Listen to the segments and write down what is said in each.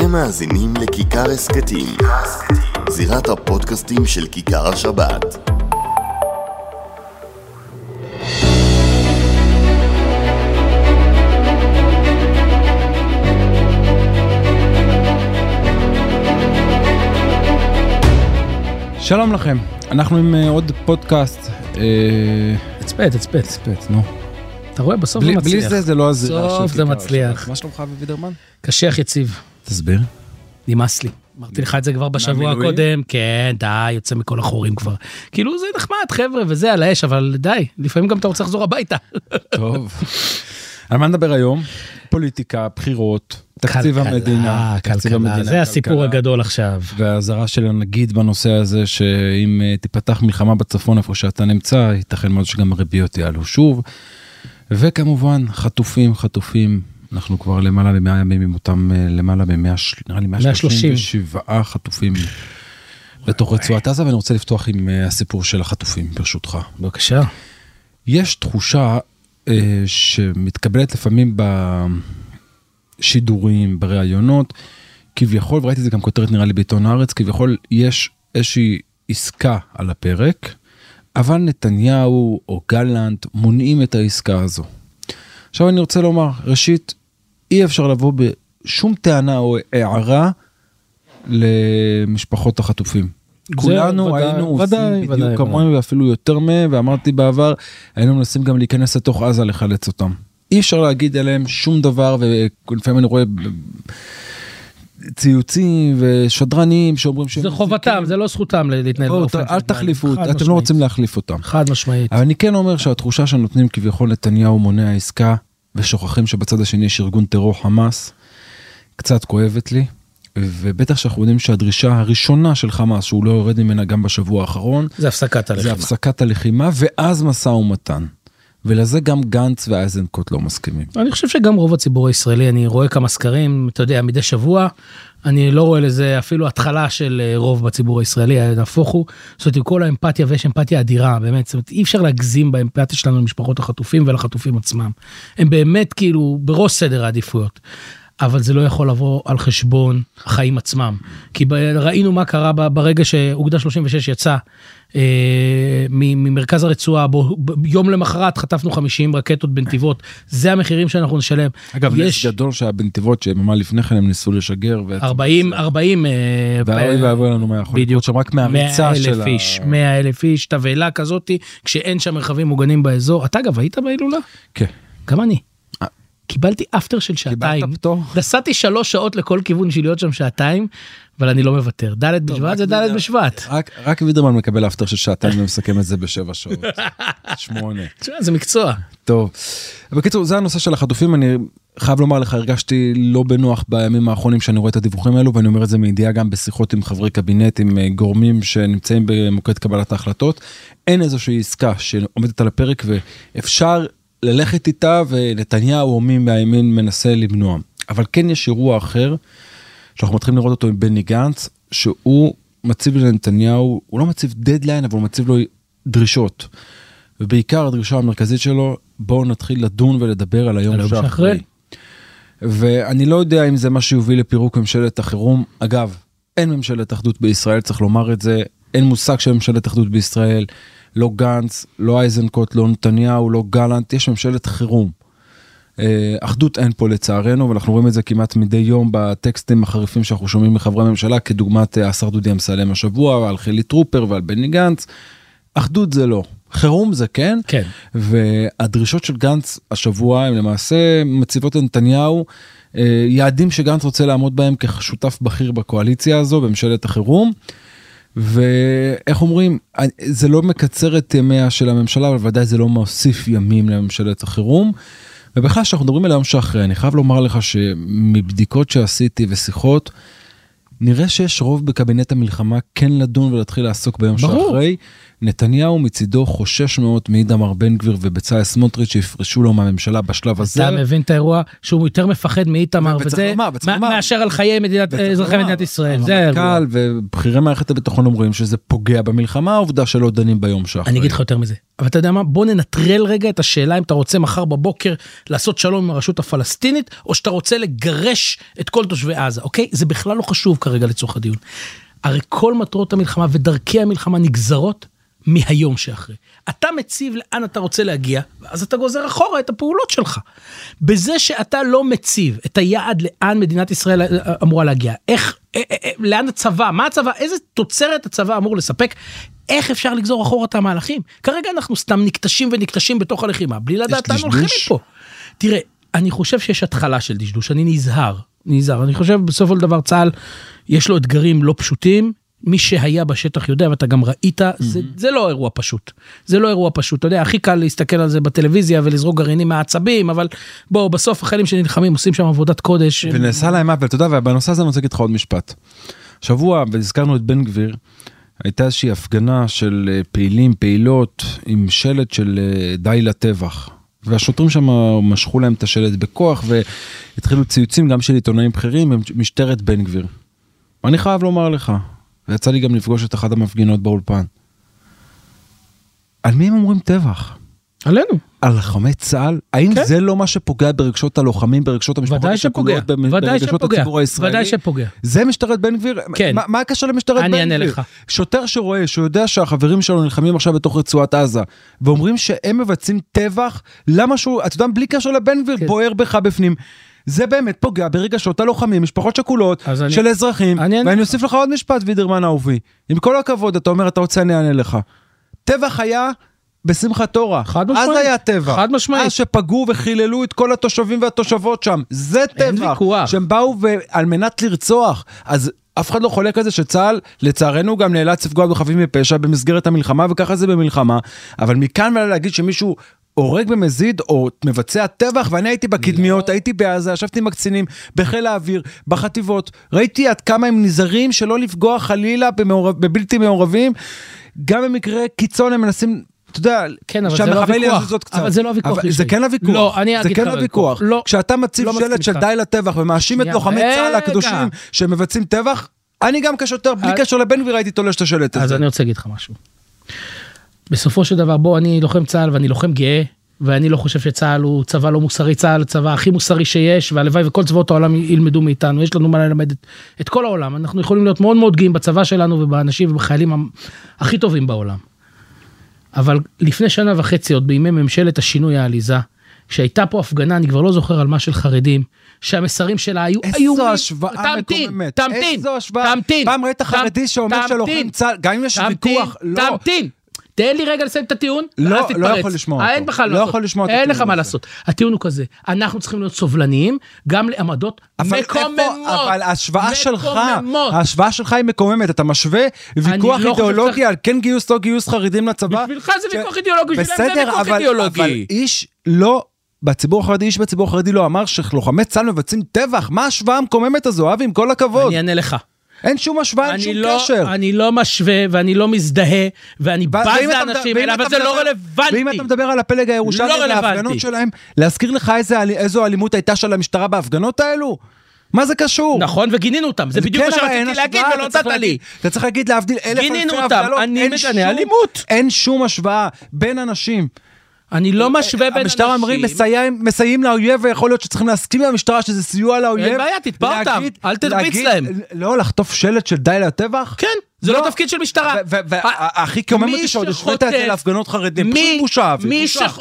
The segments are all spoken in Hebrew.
אתם מאזינים לכיכר הסכתים, זירת הפודקאסטים של כיכר השבת. שלום לכם, אנחנו עם אה, עוד פודקאסט. אה, תצפה, תצפה. תצפת, נו. אתה רואה, בסוף בלי זה בלי מצליח. זה זה לא הזירה של בסוף זה כיכר מצליח. מה שלומך אבי וידרמן? קשיח יציב, תסביר. נמאס לי. אמרתי לך את זה כבר בשבוע? הקודם, כן, די, יוצא מכל החורים כבר. כאילו זה נחמד, חבר'ה, וזה על האש, אבל די, לפעמים גם אתה רוצה לחזור הביתה. טוב. על מה נדבר היום? פוליטיקה, בחירות, תקציב כלכלה, המדינה. תקציב כלכלה, המדינה, זה הסיפור. הגדול עכשיו. והאזהרה של הנגיד בנושא הזה שאם אה, תיפתח מלחמה בצפון איפה שאתה נמצא ייתכן מאוד שגם הריביות יעלו שוב. וכמובן חטופים חטופים אנחנו כבר למעלה מ-100 ימים עם אותם אה, למעלה מ-100 נראה לי 137 חטופים בתוך רצועת עזה ואני רוצה לפתוח עם אה, הסיפור של החטופים ברשותך. בבקשה. יש תחושה אה, שמתקבלת לפעמים בשידורים, בראיונות, כביכול, וראיתי את זה גם כותרת נראה לי בעיתון הארץ, כביכול יש איזושהי עסקה על הפרק, אבל נתניהו או גלנט מונעים את העסקה הזו. עכשיו אני רוצה לומר, ראשית, אי אפשר לבוא בשום טענה או הערה למשפחות החטופים. כולנו ודאי, היינו ודאי, עושים ודאי, בדיוק ודאי. כמוהם ואפילו יותר מהם, ואמרתי בעבר, היינו מנסים גם להיכנס לתוך עזה לחלץ אותם. אי אפשר להגיד עליהם שום דבר, ולפעמים אני רואה ציוצים ושדרנים שאומרים שהם... זה חובתם, זה לא זכותם להתנהל באופן אל תחליפו, אתם לא משמעית. רוצים להחליף אותם. חד משמעית. אבל אני כן אומר שהתחושה שנותנים כביכול נתניהו מונע עסקה, ושוכחים שבצד השני יש ארגון טרור חמאס, קצת כואבת לי. ובטח שאנחנו יודעים שהדרישה הראשונה של חמאס, שהוא לא יורד ממנה גם בשבוע האחרון, זה הפסקת זה הלחימה. הפסקת הלחימה ואז משא ומתן. ולזה גם גנץ ואייזנקוט לא מסכימים. אני חושב שגם רוב הציבור הישראלי, אני רואה כמה סקרים, אתה יודע, מדי שבוע, אני לא רואה לזה אפילו התחלה של אה, רוב בציבור הישראלי, נהפוך הוא. זאת אומרת, עם כל האמפתיה, ויש אמפתיה אדירה, באמת, זאת אומרת, אי אפשר להגזים באמפתיה שלנו למשפחות החטופים ולחטופים עצמם. הם באמת כאילו בראש סדר העדיפויות. אבל זה לא יכול לבוא על חשבון החיים עצמם. כי ב- ראינו מה קרה ב- ברגע שאוגדה 36 יצא אה, ממרכז הרצועה, בו ב- יום למחרת חטפנו 50 רקטות בנתיבות, זה המחירים שאנחנו נשלם. אגב, יש גדול שהיה בנתיבות שיממה לפני כן הם ניסו לשגר. ו- 40, 40, אה, ואוי ואבוי לנו מה יכול לקרות בדיוק. שם רק 100 מהריצה של אלף ה... איש, 100 אלף איש, תבהלה כזאתי, כשאין שם מרחבים מוגנים באזור. אתה אגב היית בהילולה? כן. גם אני. קיבלתי אפטר של שעתיים. קיבלת פטור? נסעתי שלוש שעות לכל כיוון בשביל להיות שם שעתיים, אבל אני לא מוותר. ד' בשבט זה ד' בשבט. רק- וידרמן מקבל אפטר של שעתיים ומסכם את זה בשבע שעות. שמונה. זה מקצוע. טוב. בקיצור זה הנושא של החטופים אני חייב לומר לך הרגשתי לא בנוח בימים האחרונים שאני רואה את הדיווחים האלו ואני אומר את זה מידיעה גם בשיחות עם חברי קבינט עם אה, גורמים שנמצאים במוקד קבלת ההחלטות. אין איזושהי עסקה שעומדת על הפרק ואפשר ללכת איתה ונתניהו או מי מהימין מנסה למנוע. אבל כן יש אירוע אחר שאנחנו מתחילים לראות אותו עם בני גנץ שהוא מציב לנתניהו הוא לא מציב דדליין אבל הוא מציב לו דרישות. ובעיקר הדרישה המרכזית שלו בואו נתחיל לדון ולדבר על היום על היום שאחרי. שאחרי. ואני לא יודע אם זה מה שיוביל לפירוק ממשלת החירום אגב אין ממשלת אחדות בישראל צריך לומר את זה אין מושג של ממשלת אחדות בישראל לא גנץ לא אייזנקוט לא נתניהו לא גלנט יש ממשלת חירום. אה, אחדות אין פה לצערנו ואנחנו רואים את זה כמעט מדי יום בטקסטים החריפים שאנחנו שומעים מחברי הממשלה כדוגמת אה, השר דודי אמסלם השבוע על חילי טרופר ועל בני גנץ. אחדות זה לא חירום זה כן כן. והדרישות של גנץ השבוע הם למעשה מציבות לנתניהו אה, יעדים שגנץ רוצה לעמוד בהם כשותף בכיר בקואליציה הזו בממשלת החירום. ואיך אומרים זה לא מקצר את ימיה של הממשלה אבל ודאי זה לא מוסיף ימים לממשלת החירום. ובכלל שאנחנו מדברים על היום שאחרי אני חייב לומר לך שמבדיקות שעשיתי ושיחות נראה שיש רוב בקבינט המלחמה כן לדון ולהתחיל לעסוק ביום ברור. שאחרי. נתניהו מצידו חושש מאוד מאיתמר בן גביר ובצלאל סמוטריץ' שיפרשו לו מהממשלה בשלב הזה. אתה מבין את האירוע שהוא יותר מפחד מאיתמר וזה לומר, מה-. מאשר על חיי מדינת אזרחי מדינת ישראל. זה האירוע. הרמטכ"ל ובכירי מערכת הביטחון אומרים שזה פוגע במלחמה העובדה שלא דנים ביום שאחרי. אני אגיד לך יותר מזה, אבל אתה יודע מה, בוא ננטרל רגע את השאלה אם אתה רוצה מחר בבוקר לעשות שלום עם הרשות הפלסטינית, או שאתה רוצה לגרש את כל תושבי עזה, אוקיי? זה בכלל לא חשוב כרגע לצורך הדיון. הרי כל מטרות המלחמה ודרכי המלחמה נגזרות מהיום שאחרי. אתה מציב לאן אתה רוצה להגיע, אז אתה גוזר אחורה את הפעולות שלך. בזה שאתה לא מציב את היעד לאן מדינת ישראל אה, אמורה להגיע, איך, אה, אה, אה, לאן הצבא, מה הצבא, איזה תוצרת הצבא אמור לספק, איך אפשר לגזור אחורה את המהלכים? כרגע אנחנו סתם נקטשים ונקטשים בתוך הלחימה, בלי לדעת לאן הולכים? מפה. תראה, אני חושב שיש התחלה של דשדוש, אני נזהר, נזהר. אני חושב בסופו של דבר צה"ל, יש לו אתגרים לא פשוטים. מי שהיה בשטח יודע ואתה גם ראית, זה, זה לא אירוע פשוט. זה לא אירוע פשוט. אתה יודע, הכי קל להסתכל על זה בטלוויזיה ולזרוק גרעינים מהעצבים, אבל בואו, בסוף החיילים שנלחמים עושים שם עבודת קודש. ונעשה להם עוול, אתה יודע, ובנושא הזה אני רוצה להגיד לך עוד משפט. שבוע, והזכרנו את בן גביר, הייתה איזושהי הפגנה של אה, פעילים, פעילות, עם שלט של אה, די לטבח. והשוטרים שם משכו להם את השלט בכוח והתחילו ציוצים גם של עיתונאים בכירים במשטרת בן גביר. אני חייב לומר לך, ויצא לי גם לפגוש את אחת המפגינות באולפן. על מי הם אומרים טבח? עלינו. על לוחמי צה"ל? האם כן. זה לא מה שפוגע ברגשות הלוחמים, ברגשות המשפחות השכולות, ברגשות שפוגע, הציבור הישראלי? ודאי שפוגע. זה משטרת בן גביר? כן. מה, מה הקשר למשטרת בן אני גביר? אענה לך. שוטר שרואה, שהוא יודע שהחברים שלו נלחמים עכשיו בתוך רצועת עזה, ואומרים שהם מבצעים טבח, למה שהוא, אתה יודע, בלי קשר לבן גביר, כן. בוער בך בפנים. זה באמת פוגע ברגשות הלוחמים, משפחות שכולות אז אני- של אזרחים, אני ואני. אוסיף לך עוד משפט, וידרמן אהובי. עם כל הכבוד, אתה אומר, אתה רוצה, אני אענה לך. טבח היה בשמחת תורה. חד אז משמעית. היה טבח. חד משמעית. אז שפגעו וחיללו את כל התושבים והתושבות שם. זה אין טבח. ויכוח. שהם באו ו- על מנת לרצוח. אז אף אחד לא חולק על זה שצה"ל, לצערנו, גם נאלץ לפגוע בחפים מפשע במסגרת המלחמה, וככה זה במלחמה. אבל מכאן ועלה להגיד שמישהו... הורג במזיד או מבצע טבח ואני הייתי בקדמיות, הייתי בעזה, ישבתי עם הקצינים בחיל האוויר, בחטיבות, ראיתי עד כמה הם נזהרים שלא לפגוע חלילה במעורב, בבלתי מעורבים, גם במקרה קיצון הם מנסים, אתה יודע, כן, אבל זה לא שהמחבל הוויכוח. יזוז קצת. אבל זה לא הוויכוח, זה. כן הוויכוח, לא, אני זה אגיד כן לך הוויכוח, הוויכוח. לא, כשאתה מציב לא שלט של. די לטבח ומאשים את לוחמי צה"ל. הקדושים שמבצעים טבח, אני גם כשוטר, בלי אז- קשר לבן גביר הייתי תולש את השלט אז הזה. אני רוצה להגיד לך משהו. בסופו של דבר בוא אני לוחם צה"ל ואני לוחם גאה ואני לא חושב שצה"ל הוא צבא לא מוסרי צה"ל הצבא הכי מוסרי שיש והלוואי וכל צבאות העולם ילמדו מאיתנו יש לנו מה ללמד את, את כל העולם אנחנו יכולים להיות מאוד מאוד גאים בצבא שלנו ובאנשים ובחיילים הכי טובים בעולם. אבל לפני שנה וחצי עוד בימי ממשלת השינוי העליזה שהייתה פה הפגנה אני כבר לא זוכר על מה של חרדים שהמסרים שלה היו איומים. איזו השוואה תמתין, מקוממת. תמתין, השוואה. תמתין. פעם ראית חרדי שאומר תמתין. שלוחם צה"ל, גם אם יש תמתין, ויכוח, לא. תמתין. תן לי רגע לסיים את הטיעון, לא, ואז לא תתפרץ. יכול לשמוע אה, אותו. אין בכלל לא. יכול לשמוע את אין לך מה. לעשות. הטיעון הוא כזה, אנחנו צריכים להיות סובלניים גם לעמדות אבל מקוממות. אבל ההשוואה שלך. ההשוואה שלך היא מקוממת, אתה משווה ויכוח לא אידיאולוגי על כן גיוס לא גיוס חרדים לצבא. בשבילך זה ויכוח אידיאולוגי, בשבילם זה ויכוח אידיאולוגי. אבל איש לא, בציבור החרדי, איש בציבור החרדי לא אמר שלוחמי צה"ל מבצעים טבח, מה ההשוואה המקוממת הזו, אבי, עם כל הכבוד? אני אענה לך. אין שום השוואה, אין אני שום לא, קשר. אני לא משווה ואני לא מזדהה ואני ו- בז לאנשים האלה, אבל זה לא מדבר- רלוונטי. ואם אתה מדבר על הפלג הירושלמי לא. וההפגנות שלהם, להזכיר לך איזה, איזו אלימות הייתה של המשטרה בהפגנות האלו? מה זה קשור? נכון, וגינינו אותם, זה בדיוק כן, מה שרציתי להגיד ולא נתת לי. אתה צריך להגיד להבדיל אלף גינינו אלפי אותם, הבדלות, אני אין מגנה שום- אלימות. אין שום השוואה בין אנשים. אני לא משווה בין המשטרה אומרים אנשים. מסייעים, מסייעים לאויב ויכול להיות שצריכים להסכים עם המשטרה שזה סיוע לאויב. אין בעיה, תתבע אותם, אל תרביץ להם. לא, לחטוף שלט של די לטבח? כן, זה לא תפקיד של משטרה. והכי קומם אותי שעוד השווית את זה להפגנות חרדים, פשוט בושה,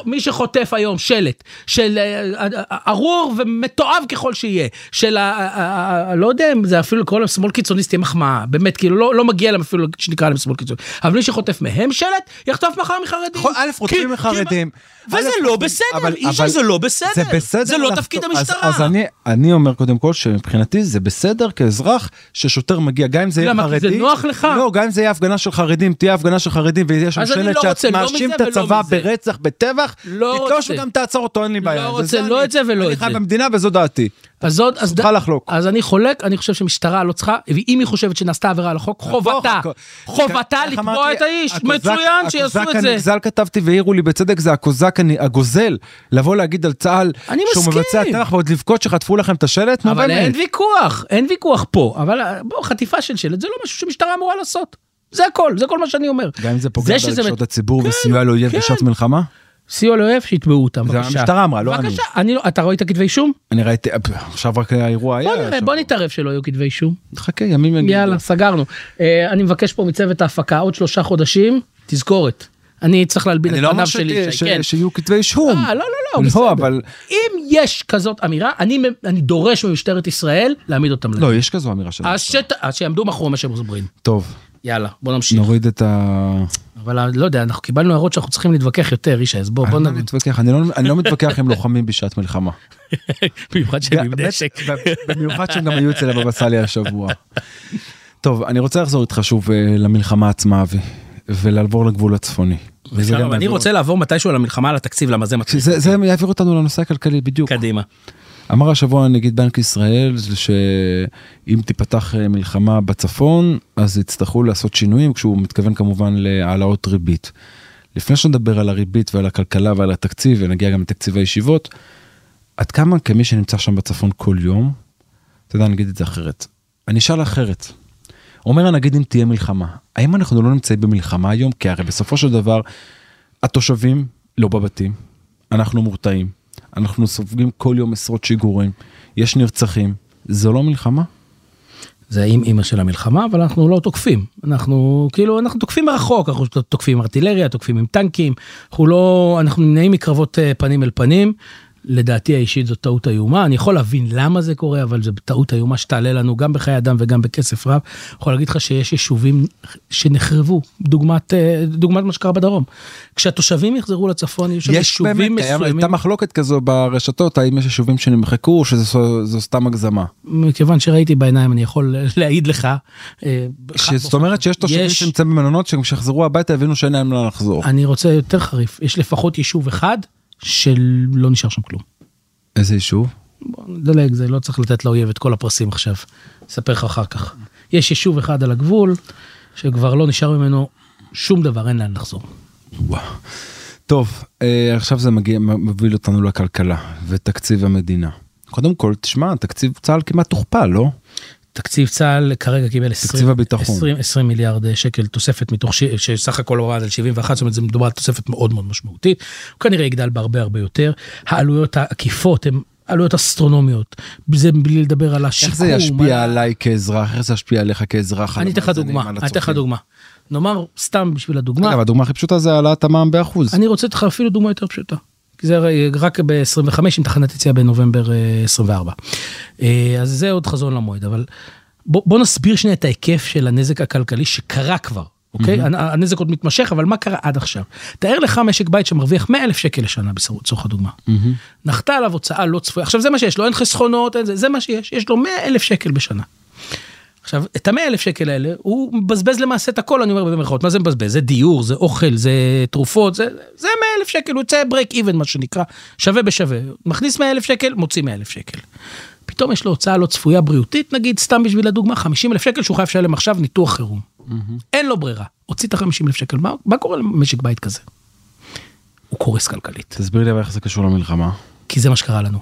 מי שחוטף היום שלט של אה, אה, ארור ומתועב ככל שיהיה, של ה- לא יודע אם זה אפילו לקרוא להם שמאל קיצוניסט תהיה מחמאה, באמת כאילו לא לא מגיע להם אפילו שנקרא להם שמאל קיצוני, אבל מי שחוטף מהם שלט יחטוף מחר מחרדים. נכון, א', כי- מחרדים. וזה לא בסדר, אבל- איש אבל זה לא בסדר, זה בסדר. זה לא תפקיד המשטרה. אז אני- אומר קודם כל שמבחינתי זה בסדר כאזרח ששוטר מגיע, גם אם זה יהיה למה? כי חרדי. זה נוח לך? לא, גם אם זה יהיה הפגנה של חרדים, תהיה הפגנה של חרדים ויש שם אני שלט לא שאת לא מאשים את הצבא. ברצח, בטבח, לא תתלוש רוצה. וגם תעצור אותו, אין לי בעיה. לא רוצה, לא אני- את זה ולא אני את חי זה. במדינה וזו דעתי. אז זאת, אז, זכותך לחלוק. אז אני חולק, אני חושב שמשטרה לא צריכה, ואם היא חושבת שנעשתה עבירה על החוק, חובתה, חובתה לתבוע אמרתי, את האיש, הקוזק- מצוין שיעשו הקוזק את זה. הנגזל כתבתי והעירו לי בצדק זה הקוזק הגוזל לבוא להגיד על צה"ל שהוא. מבצע טרח ועוד לבכות שחטפו לכם את השלט נו אבל באמת. אין ויכוח, אין ויכוח פה, אבל אה, בוא, חטיפה של שלט זה לא משהו שמשטרה אמורה לעשות. זה הכל, זה כל מה שאני אומר. גם אם זה פוגע ברגשות הציבור כן, וסיוע לאויב כן. בשעת מלחמה? סיוע לאויב שיתבעו אותם, זה בבקשה. המשטרה אמרה, לא אני. בבקשה, אני לא, אתה ראית כתבי אישום? אני ראיתי עכשיו רק האירוע היה. בוא נראה. בוא נתערב שלא יהיו כתבי אישום. חכה ימים יגידו. יאללה, סגרנו. אה, אני מבקש פה מצוות ההפקה עוד שלושה חודשים, תזכורת. אני צריך להלבין אני את לא פניו של ש- ישי, ש- כן. שיהיו כתבי אישום. אה, לא, לא, לא, בסדר. לא אבל אם יש כזאת אמירה, אני אני דורש ממשטרת ישראל להעמיד אותם לדין. לא יש כזו אמירה של אז שת- אז שיעמדו מאחורי מה שהם מסברים. טוב יאללה, בוא נמשיך. נוריד את ה... אבל לא יודע, אנחנו קיבלנו הערות שאנחנו צריכים להתווכח יותר, ישי, אז בוא, בוא אני לא. מתווכח אני לא- אני לא מתווכח עם לוחמים בשעת מלחמה. במיוחד שהם עם נשק. במיוחד שהם גם היו אצל הבבא סאלי השבוע. טוב אני רוצה לחזור איתך שוב אה, למלחמה עצמה ולעבור לגבול הצפוני. אני רוצה לעבור מתישהו למלחמה על התקציב, למה זה. זה זה יעביר אותנו לנושא הכלכלי בדיוק. קדימה. אמר השבוע נגיד בנק ישראל שאם תיפתח אה, מלחמה בצפון אז יצטרכו לעשות שינויים כשהוא מתכוון כמובן להעלאות ריבית. לפני שנדבר על הריבית ועל הכלכלה ועל התקציב ונגיע גם לתקציב הישיבות, עד כמה כמי שנמצא שם בצפון כל יום, אתה יודע נגיד את זה אחרת. אני אשאל אחרת. אומר נגיד אם תהיה מלחמה, האם אנחנו לא נמצאים במלחמה היום? כי הרי בסופו של דבר התושבים לא בבתים, אנחנו מורתעים, אנחנו סופגים כל יום עשרות שיגורים, יש נרצחים, זו לא מלחמה? זה עם אימא של המלחמה, אבל אנחנו לא תוקפים. אנחנו כאילו, אנחנו תוקפים מרחוק, אנחנו תוקפים עם ארטילריה, תוקפים עם טנקים, אנחנו לא, אנחנו נמנעים מקרבות אה, פנים אל פנים. לדעתי האישית זאת טעות איומה, אני יכול להבין למה זה קורה, אבל זו טעות איומה שתעלה לנו גם בחיי אדם וגם בכסף רב. יכול להגיד לך שיש יישובים שנחרבו, דוגמת, אה, דוגמת מה שקרה בדרום. כשהתושבים יחזרו לצפון, יש יש יישובים באמת, מסוימים, הייתה מחלוקת כזו ברשתות, האם יש יישובים שנמחקו או שזו סתם הגזמה. מכיוון שראיתי בעיניים, אני יכול להעיד לך. אה, זאת אומרת שיש תושבים יש- שנמצאים במלונות שכשיחזרו הביתה הבינו שאין להם לאן לחזור. אני רוצה יותר חריף, יש לפחות יישוב אחד שלא נשאר שם כלום. איזה יישוב? בוא נדלג, זה לא צריך לתת לאויב את כל הפרסים עכשיו, אספר לך אחר כך. יש יישוב אחד על הגבול, שכבר לא נשאר ממנו שום דבר, אין לאן לחזור. וואו. טוב, אה, עכשיו זה מגיע, מוביל אותנו לכלכלה ותקציב המדינה. קודם כל, תשמע, תקציב צה"ל כמעט הוכפל, לא? תקציב צה"ל כרגע קיבל 20, תקציב הביטחון. 20, 20 מיליארד שקל תוספת מתוך ש... שסך הכל הורד על 71, זאת אומרת זה מדובר על תוספת מאוד מאוד משמעותית. הוא כנראה יגדל בהרבה הרבה יותר. העלויות העקיפות הן עלויות אסטרונומיות. זה בלי לדבר על השיקום. איך זה ישפיע על- עליי כאזרח? איך זה ישפיע עליך כאזרח? אני אתן לך דוגמה, אני אתן לך? דוגמה. נאמר סתם בשביל הדוגמה, אגב, הדוגמה הכי פשוטה זה העלאת המע"מ באחוז. אני רוצה לתת לך אפילו דוגמה יותר פשוטה. זה רק ב-25 עם תחנת יציאה בנובמבר אה, 24. אה, אז זה עוד חזון למועד, אבל בוא, בוא נסביר שנייה את ההיקף של הנזק הכלכלי שקרה כבר, אוקיי? Mm-hmm. הנזק עוד מתמשך, אבל מה קרה עד עכשיו? תאר לך משק בית שמרוויח 100 אלף שקל לשנה לצורך הדוגמה. מהמם. נחתה עליו הוצאה לא צפויה, עכשיו זה מה שיש לו, אין חסכונות, אין זה, זה מה שיש, יש לו 100 אלף שקל בשנה. עכשיו, את המאה אלף שקל האלה, הוא מבזבז למעשה את הכל, אני אומר במרכאות, מה זה מבזבז? זה דיור, זה אוכל, זה תרופות, זה, זה מאה אלף שקל, הוא יוצא break even, מה שנקרא, שווה בשווה. מכניס מאה אלף שקל, מוציא מאה אלף שקל. פתאום יש לו הוצאה לא צפויה בריאותית, נגיד, סתם בשביל הדוגמה, 50 אלף שקל שהוא חייב לשלם עכשיו ניתוח חירום. אין לו ברירה, הוציא את ה-50 אלף שקל, מה, מה קורה למשק בית כזה? הוא קורס כלכלית. תסביר לי איך זה קשור למלחמה. כי זה מה שקרה לנו.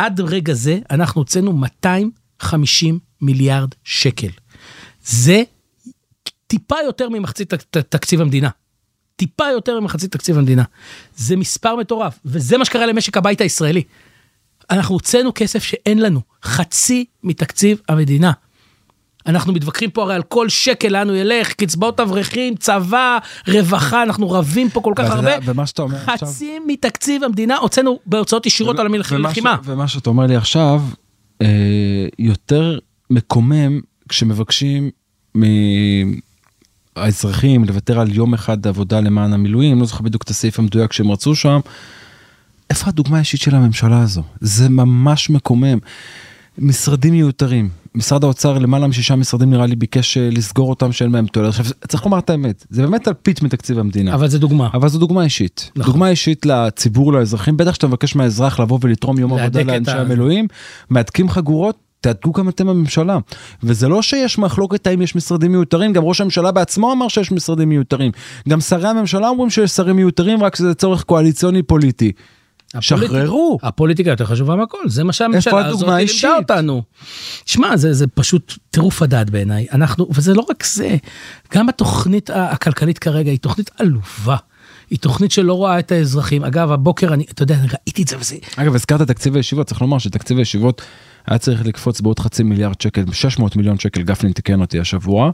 עד רגע זה אנחנו הוצאנו 250 מיליארד שקל. זה טיפה יותר ממחצית תקציב המדינה. טיפה יותר ממחצית תקציב המדינה. זה מספר מטורף, וזה מה שקרה למשק הבית הישראלי. אנחנו הוצאנו כסף שאין לנו, חצי מתקציב המדינה. אנחנו מתווכחים פה הרי על כל שקל לאן הוא ילך, קצבאות אברכים, צבא, רווחה, אנחנו רבים פה כל כך הרבה. ומה שאתה אומר עכשיו... חצי מתקציב המדינה הוצאנו בהוצאות ישירות על ומה המלחימה. ש- ומה שאתה אומר לי עכשיו, יותר מקומם כשמבקשים מהאזרחים לוותר על יום אחד עבודה למען המילואים, לא זוכר בדיוק את הסעיף המדויק שהם רצו שם. איפה הדוגמה האישית של הממשלה הזו? זה ממש מקומם. משרדים מיותרים. משרד האוצר למעלה משישה משרדים נראה לי ביקש אה, לסגור אותם שאין בהם תועלת. עכשיו צריך לומר את האמת, זה באמת אלפית מתקציב המדינה. אבל זה דוגמה. אבל זו דוגמה אישית. נכון. דוגמה אישית לציבור, לאזרחים, בטח שאתה מבקש מהאזרח לבוא ולתרום יום עבודה לאנשי ה- המילואים, מהדקים חגורות. תהדקו גם אתם הממשלה וזה לא שיש מחלוקת האם יש משרדים מיותרים גם ראש הממשלה בעצמו אמר שיש משרדים מיותרים גם שרי הממשלה אומרים שיש שרים מיותרים רק שזה צורך קואליציוני פוליטי. שחררו. הפוליטיקה יותר חשובה מהכל זה מה שהממשלה הזאת לימדה? אותנו. שמע זה זה פשוט טירוף הדעת בעיניי אנחנו וזה לא רק זה גם התוכנית הכלכלית כרגע היא תוכנית עלובה. היא תוכנית שלא רואה את האזרחים אגב הבוקר אני אתה יודע אני ראיתי את זה וזה אגב הזכרת תקציב הישיבות צריך לומר שתקציב הישיבות היה צריך לקפוץ בעוד חצי מיליארד שקל 600 מיליון שקל גפני תיקן אותי השבוע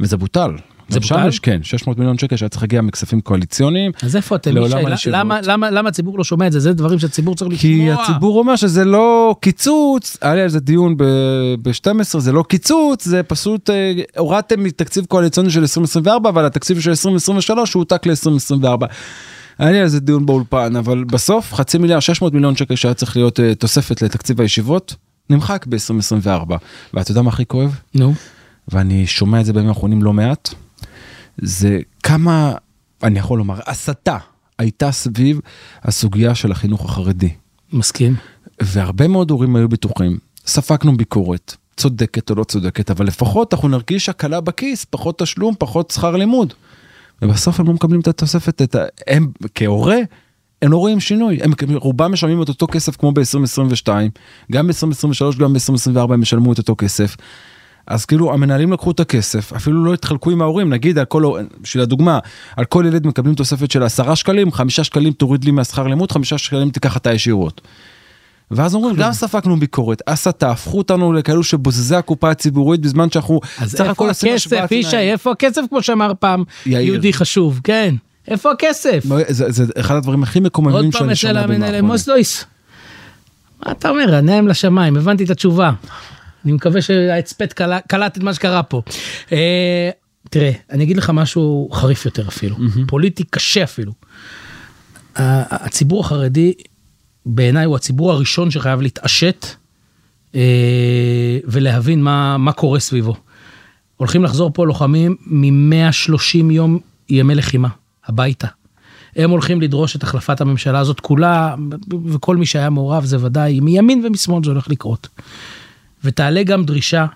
וזה בוטל. זה בוטל? יש כן 600 מיליון שקל שהיה צריך להגיע מכספים קואליציוניים. אז איפה אתם מישי? למה למה למה הציבור לא שומע את זה זה דברים שהציבור צריך לשמוע. כי הציבור אומר שזה לא קיצוץ, היה לי על זה דיון ב-12, זה לא קיצוץ, זה פשוט אה, הורדתם מתקציב קואליציוני של 2024, אבל התקציב של 2023 הועתק ל-2024. היה לי על זה דיון באולפן, אבל בסוף חצי מיליארד, 600 מיליון שקל שהיה צריך להיות אה, תוספת לתקציב הישיבות, נמחק ב-2024. ואתה יודע מה הכי כואב? נו. ואני שומע את זה בימים האחרונים לא מעט, זה כמה, אני יכול לומר, הסתה הייתה סביב הסוגיה של החינוך החרדי. מסכים. והרבה מאוד הורים היו בטוחים, ספגנו ביקורת, צודקת או לא צודקת, אבל לפחות אנחנו נרגיש הקלה בכיס, פחות תשלום, פחות שכר לימוד. ובסוף הם לא מקבלים את התוספת, את ה... הם כהורה, הם לא רואים שינוי, הם רובם משלמים את אותו כסף כמו ב-2022, גם ב-2023, גם ב-2024 הם ישלמו את אותו כסף. אז כאילו המנהלים לקחו את הכסף, אפילו לא התחלקו עם ההורים, נגיד על כל, בשביל הדוגמה, על כל ילד מקבלים תוספת של 10 שקלים, 5 שקלים תוריד לי מהשכר לימוד, 5 שקלים תיקח אתה ישירות. ואז אומרים, גם ספגנו ביקורת, הסתה, הפכו אותנו לכאלו שבוזזי הקופה הציבורית בזמן שאנחנו אז סך הכל איפה הכסף ישי. איפה הכסף כמו שאמר פעם יאיר. יהודי חשוב כן איפה הכסף. זה, זה אחד הדברים הכי מקוממים עוד פעם שאני אצל שומע בימים המנהל האחרונים. מוסלויס. מה אתה אומר עיניים לשמיים הבנתי את התשובה. אני מקווה שההצפת קלט את מה שקרה פה. אה, תראה אני אגיד לך משהו חריף יותר אפילו פוליטי קשה אפילו. הציבור החרדי בעיניי הוא הציבור הראשון שחייב להתעשת אה, ולהבין מה מה קורה סביבו. הולכים לחזור פה לוחמים מ-130 יום ימי לחימה הביתה. הם הולכים לדרוש את החלפת הממשלה הזאת כולה וכל מי שהיה מעורב זה ודאי מימין ומשמאל זה הולך לקרות. ותעלה גם דרישה,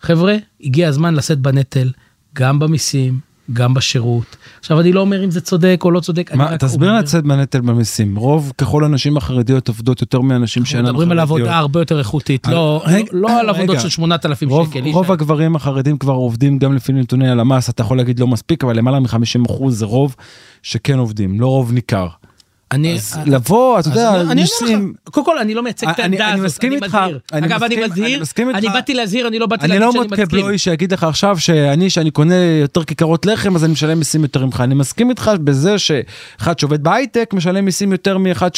חבר'ה הגיע הזמן לשאת בנטל גם במיסים גם בשירות. עכשיו אני לא אומר אם זה צודק או לא צודק. אני מה, רק תסביר אומר- לצאת בנטל במיסים, רוב ככל הנשים החרדיות עובדות יותר אנחנו שאינן מדברים על חרדיות. עבודה הרבה יותר איכותית, על- לא, רגע, לא, לא על עבודות רגע. של 8,000 רוב, שקל. רוב הגברים החרדים כבר עובדים גם לפי נתוני הלמ"ס, אתה יכול להגיד לא מספיק, אבל למעלה מ-50% זה רוב שכן עובדים, לא רוב ניכר. אני, אז לבוא, אתה יודע, אני- אני לך, קודם כל אני לא מייצג את אני- העמדה אני הזאת, מסכים אני איתך, מזהיר. אני אגב אני מסכים- אני מזהיר, מסכים איתך. אני באתי להזהיר, אני לא באתי אני להגיד לא שאני מסכים. בלוי שיגיד לך עכשיו שאני שאני קונה יותר כיכרות לחם אז אני משלם מיסים יותר ממך אני מסכים איתך בזה שאחד שעובד בהייטק משלם מיסים יותר מאחד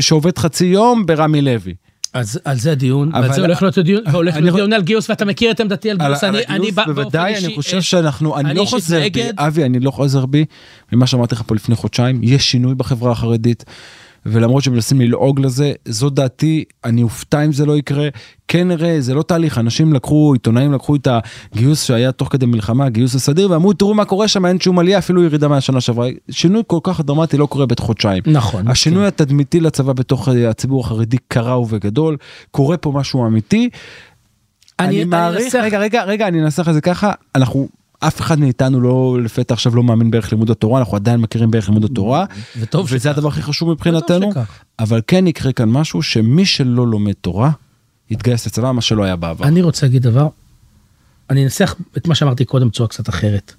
שעובד חצי יום ברמי לוי. אז על זה הדיון, ועל זה הולך להיות דיון, והולך להיות דיון על גיוס ואתה מכיר את עמדתי על גיוס, על אני אני הגיוס בוודאי אני חושב אה, שאנחנו אני לא חוזר בי. אבי אני לא חוזר בי ממה שאמרתי לך פה לפני חודשיים יש שינוי בחברה החרדית. ולמרות שמנסים ללעוג לזה זו דעתי אני אופתע אם זה לא יקרה כן נראה זה לא תהליך אנשים לקחו עיתונאים לקחו את הגיוס שהיה תוך כדי מלחמה גיוס הסדיר ואמרו תראו מה קורה שם אין שום עלייה אפילו ירידה מהשנה שעברה שינוי כל כך דרמטי לא קורה בת חודשיים. נכון. השינוי התדמיתי לצבא בתוך אה, הציבור החרדי קרה ובגדול קורה פה משהו אמיתי. אני, אני מעריך רגע רגע רגע אני אנסח את זה ככה אנחנו אף אחד מאיתנו לא לפתע עכשיו לא מאמין בערך לימוד התורה אנחנו עדיין מכירים בערך לימוד התורה וטוב וזה. הדבר הכי חשוב מבחינתנו. אבל כן יקרה כאן משהו שמי שלא לומד תורה יתגייס לצבא מה שלא היה בעבר. אני רוצה להגיד דבר, אני אנסח את מה שאמרתי קודם בצורה קצת אחרת.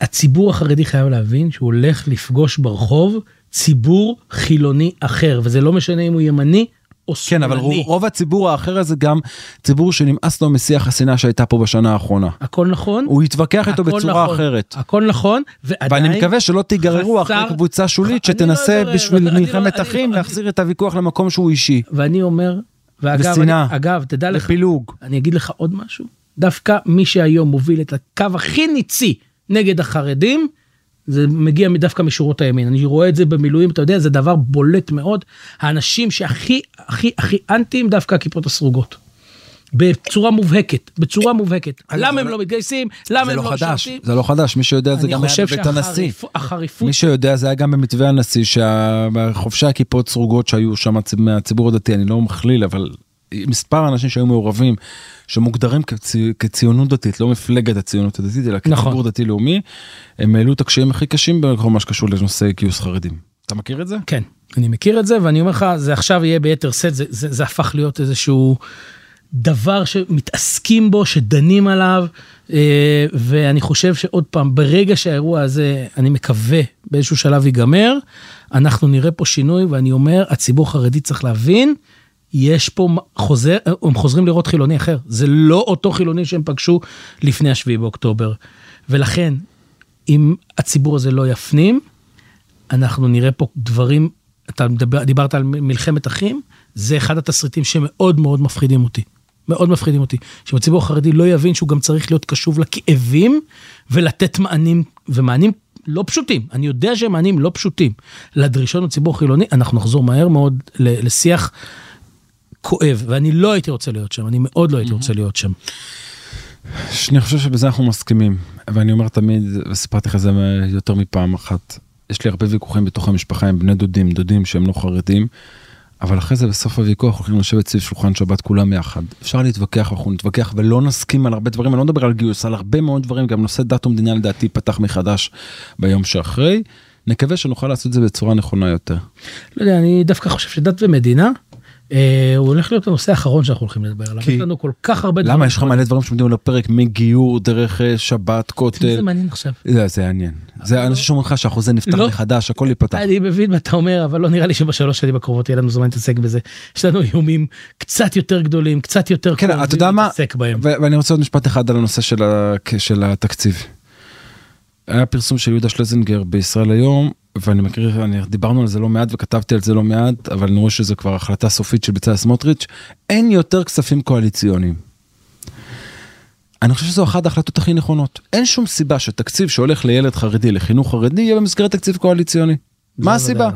הציבור החרדי חייב להבין שהוא הולך לפגוש ברחוב ציבור חילוני אחר וזה לא משנה אם הוא ימני או כן אבל שמאלני. רוב, רוב הציבור האחר הזה גם ציבור שנמאס לו משיח השנאה שהייתה פה בשנה האחרונה. הכל נכון. הוא יתווכח איתו בצורה נכון, אחרת. הכל נכון ועדיין ואני מקווה שלא תיגררו חסר- אחרי קבוצה שולית אני לא שתנסה אגרר, בשביל אני לא- מלחמת אני- אחים אני- להחזיר את הוויכוח למקום שהוא אישי. ואני אומר ואגב ושנאה. אני, אגב תדע לך לפילוג. אני אגיד לך עוד משהו דווקא מי שהיום מוביל את הקו הכי ניצי נגד החרדים זה מגיע דווקא משורות הימין. אני רואה את זה במילואים, אתה יודע, זה דבר בולט מאוד. האנשים שהכי הכי הכי אנטיים דווקא הכיפות הסרוגות. בצורה מובהקת, בצורה מובהקת. למה הם לא מתגייסים? למה הם לא לא חדש, משרתים? זה לא חדש, מי שיודע זה גם היה בבית הנשיא. מי שיודע זה היה גם במתווה הנשיא שהחובשי הכיפות סרוגות שהיו שם מהצ- מהציבור הדתי אני לא מכליל אבל מספר האנשים שהיו מעורבים שמוגדרים כצי, כציונות דתית לא מפלגת הציונות הדתית אלא נכון. כציבור דתי לאומי הם העלו את הקשיים הכי קשים בכל מה שקשור לנושא גיוס חרדים. אתה מכיר את זה? כן, אני מכיר את זה, ואני אומר לך, זה עכשיו יהיה ביתר שאת, זה, זה, זה הפך להיות איזשהו דבר שמתעסקים בו, שדנים עליו, אה, ואני חושב שעוד פעם, ברגע שהאירוע הזה, אני מקווה, באיזשהו שלב ייגמר, אנחנו נראה פה שינוי, ואני אומר, הציבור החרדי צריך להבין, יש פה חוזר, הם חוזרים לראות חילוני אחר, זה לא אותו חילוני שהם פגשו לפני השביעי באוקטובר. ולכן, אם הציבור הזה לא יפנים, אנחנו נראה פה דברים, אתה מדבר, דיברת על מלחמת אחים, זה אחד התסריטים שמאוד מאוד מפחידים אותי. מאוד מפחידים אותי. שאם הציבור החרדי לא יבין שהוא גם צריך להיות קשוב לכאבים ולתת מענים, ומענים לא פשוטים, אני יודע שהם מענים לא פשוטים, לדרישות הציבור החילוני, אנחנו נחזור מהר מאוד לשיח כואב, ואני לא הייתי רוצה להיות שם, אני מאוד לא הייתי רוצה להיות שם. אני חושב שבזה אנחנו מסכימים ואני אומר תמיד וסיפרתי לך זה יותר מפעם אחת יש לי הרבה ויכוחים בתוך המשפחה עם בני דודים דודים שהם לא חרדים. אבל אחרי זה בסוף הוויכוח הולכים לשבת סביב שולחן שבת כולם יחד אפשר להתווכח אנחנו נתווכח ולא נסכים על הרבה דברים אני לא מדבר על גיוס על הרבה מאוד דברים גם נושא דת ומדינה לדעתי פתח מחדש ביום שאחרי. נקווה שנוכל לעשות את זה בצורה נכונה יותר. לא יודע, אני דווקא חושב שדת ומדינה, הוא הולך להיות הנושא האחרון שאנחנו הולכים לדבר עליו. יש לנו כל כך הרבה דברים. למה יש לך מלא דברים שעומדים על הפרק מגיור דרך אה, שבת זה כותל. מעניין עכשיו. זה זה מעניין. זה אנשים שאומרים לך שהחוזה נפתח לא. מחדש הכל ייפתח. אני מבין מה אתה אומר, אבל לא נראה לי שבשלוש שנים הקרובות יהיה לנו זמן להתעסק בזה. יש לנו איומים קצת יותר גדולים, קצת יותר כן, מה? להתעסק בהם. ואני רוצה עוד משפט אחד על הנושא של התקציב. היה פרסום של יהודה שלזינגר בישראל היום, ואני מכיר, אני, דיברנו על זה לא מעט וכתבתי על זה לא מעט, אבל אני רואה שזה כבר החלטה סופית של בצלאל סמוטריץ', אין יותר כספים קואליציוניים. אני חושב שזו אחת ההחלטות הכי נכונות. אין שום סיבה שתקציב שהולך לילד חרדי, לחינוך חרדי, יהיה במסגרת תקציב קואליציוני. מה הסיבה?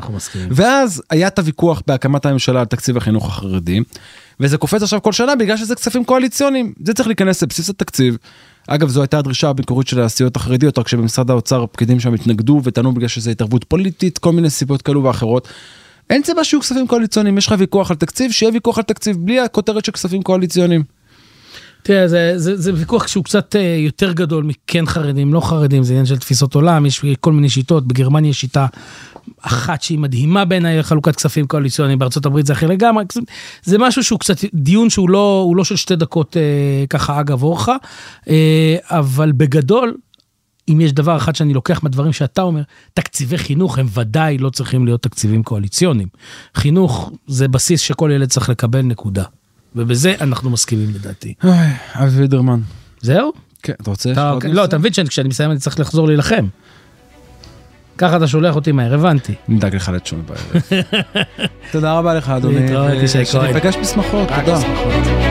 ואז היה את הוויכוח בהקמת הממשלה על תקציב החינוך החרדי, וזה קופץ עכשיו כל שנה בגלל שזה כספים קואליציוניים. זה צריך להיכנס לבסיס התקציב. אגב, זו הייתה הדרישה המקורית של הסיעות החרדיות, רק שבמשרד האוצר הפקידים שם התנגדו וטענו בגלל שזה התערבות פוליטית, כל מיני סיבות כאלו ואחרות. אין סיבה שיהיו כספים קואליציוניים, יש לך ויכוח על תקציב, שיהיה ויכוח על תקציב בלי הכותרת של כספים קואליציוניים. תראה, זה, זה, זה ויכוח שהוא קצת אה, יותר גדול מכן חרדים, לא חרדים, זה עניין של תפיסות עולם, יש כל מיני שיטות, בגרמניה יש שיטה אחת שהיא מדהימה בעיניי, חלוקת כספים קואליציוניים, בארצות הברית זה אחר לגמרי, זה משהו שהוא קצת דיון שהוא לא, לא של שתי דקות אה, ככה אגב אורחה, אה, אבל בגדול, אם יש דבר אחד שאני לוקח מהדברים שאתה אומר, תקציבי חינוך הם ודאי לא צריכים להיות תקציבים קואליציוניים. חינוך זה בסיס שכל ילד צריך לקבל נקודה. ובזה אנחנו מסכימים לדעתי. אוי, אבי וידרמן. זהו? כן, אתה רוצה? לא? אתה מבין שכשאני מסיים אני צריך לחזור להילחם. ככה אתה שולח אותי מהר, הבנתי. נדאג לך לצ'ון בערב. תודה רבה לך אדוני. להתראות, ישי כהן. שניפגש בשמחות, תודה.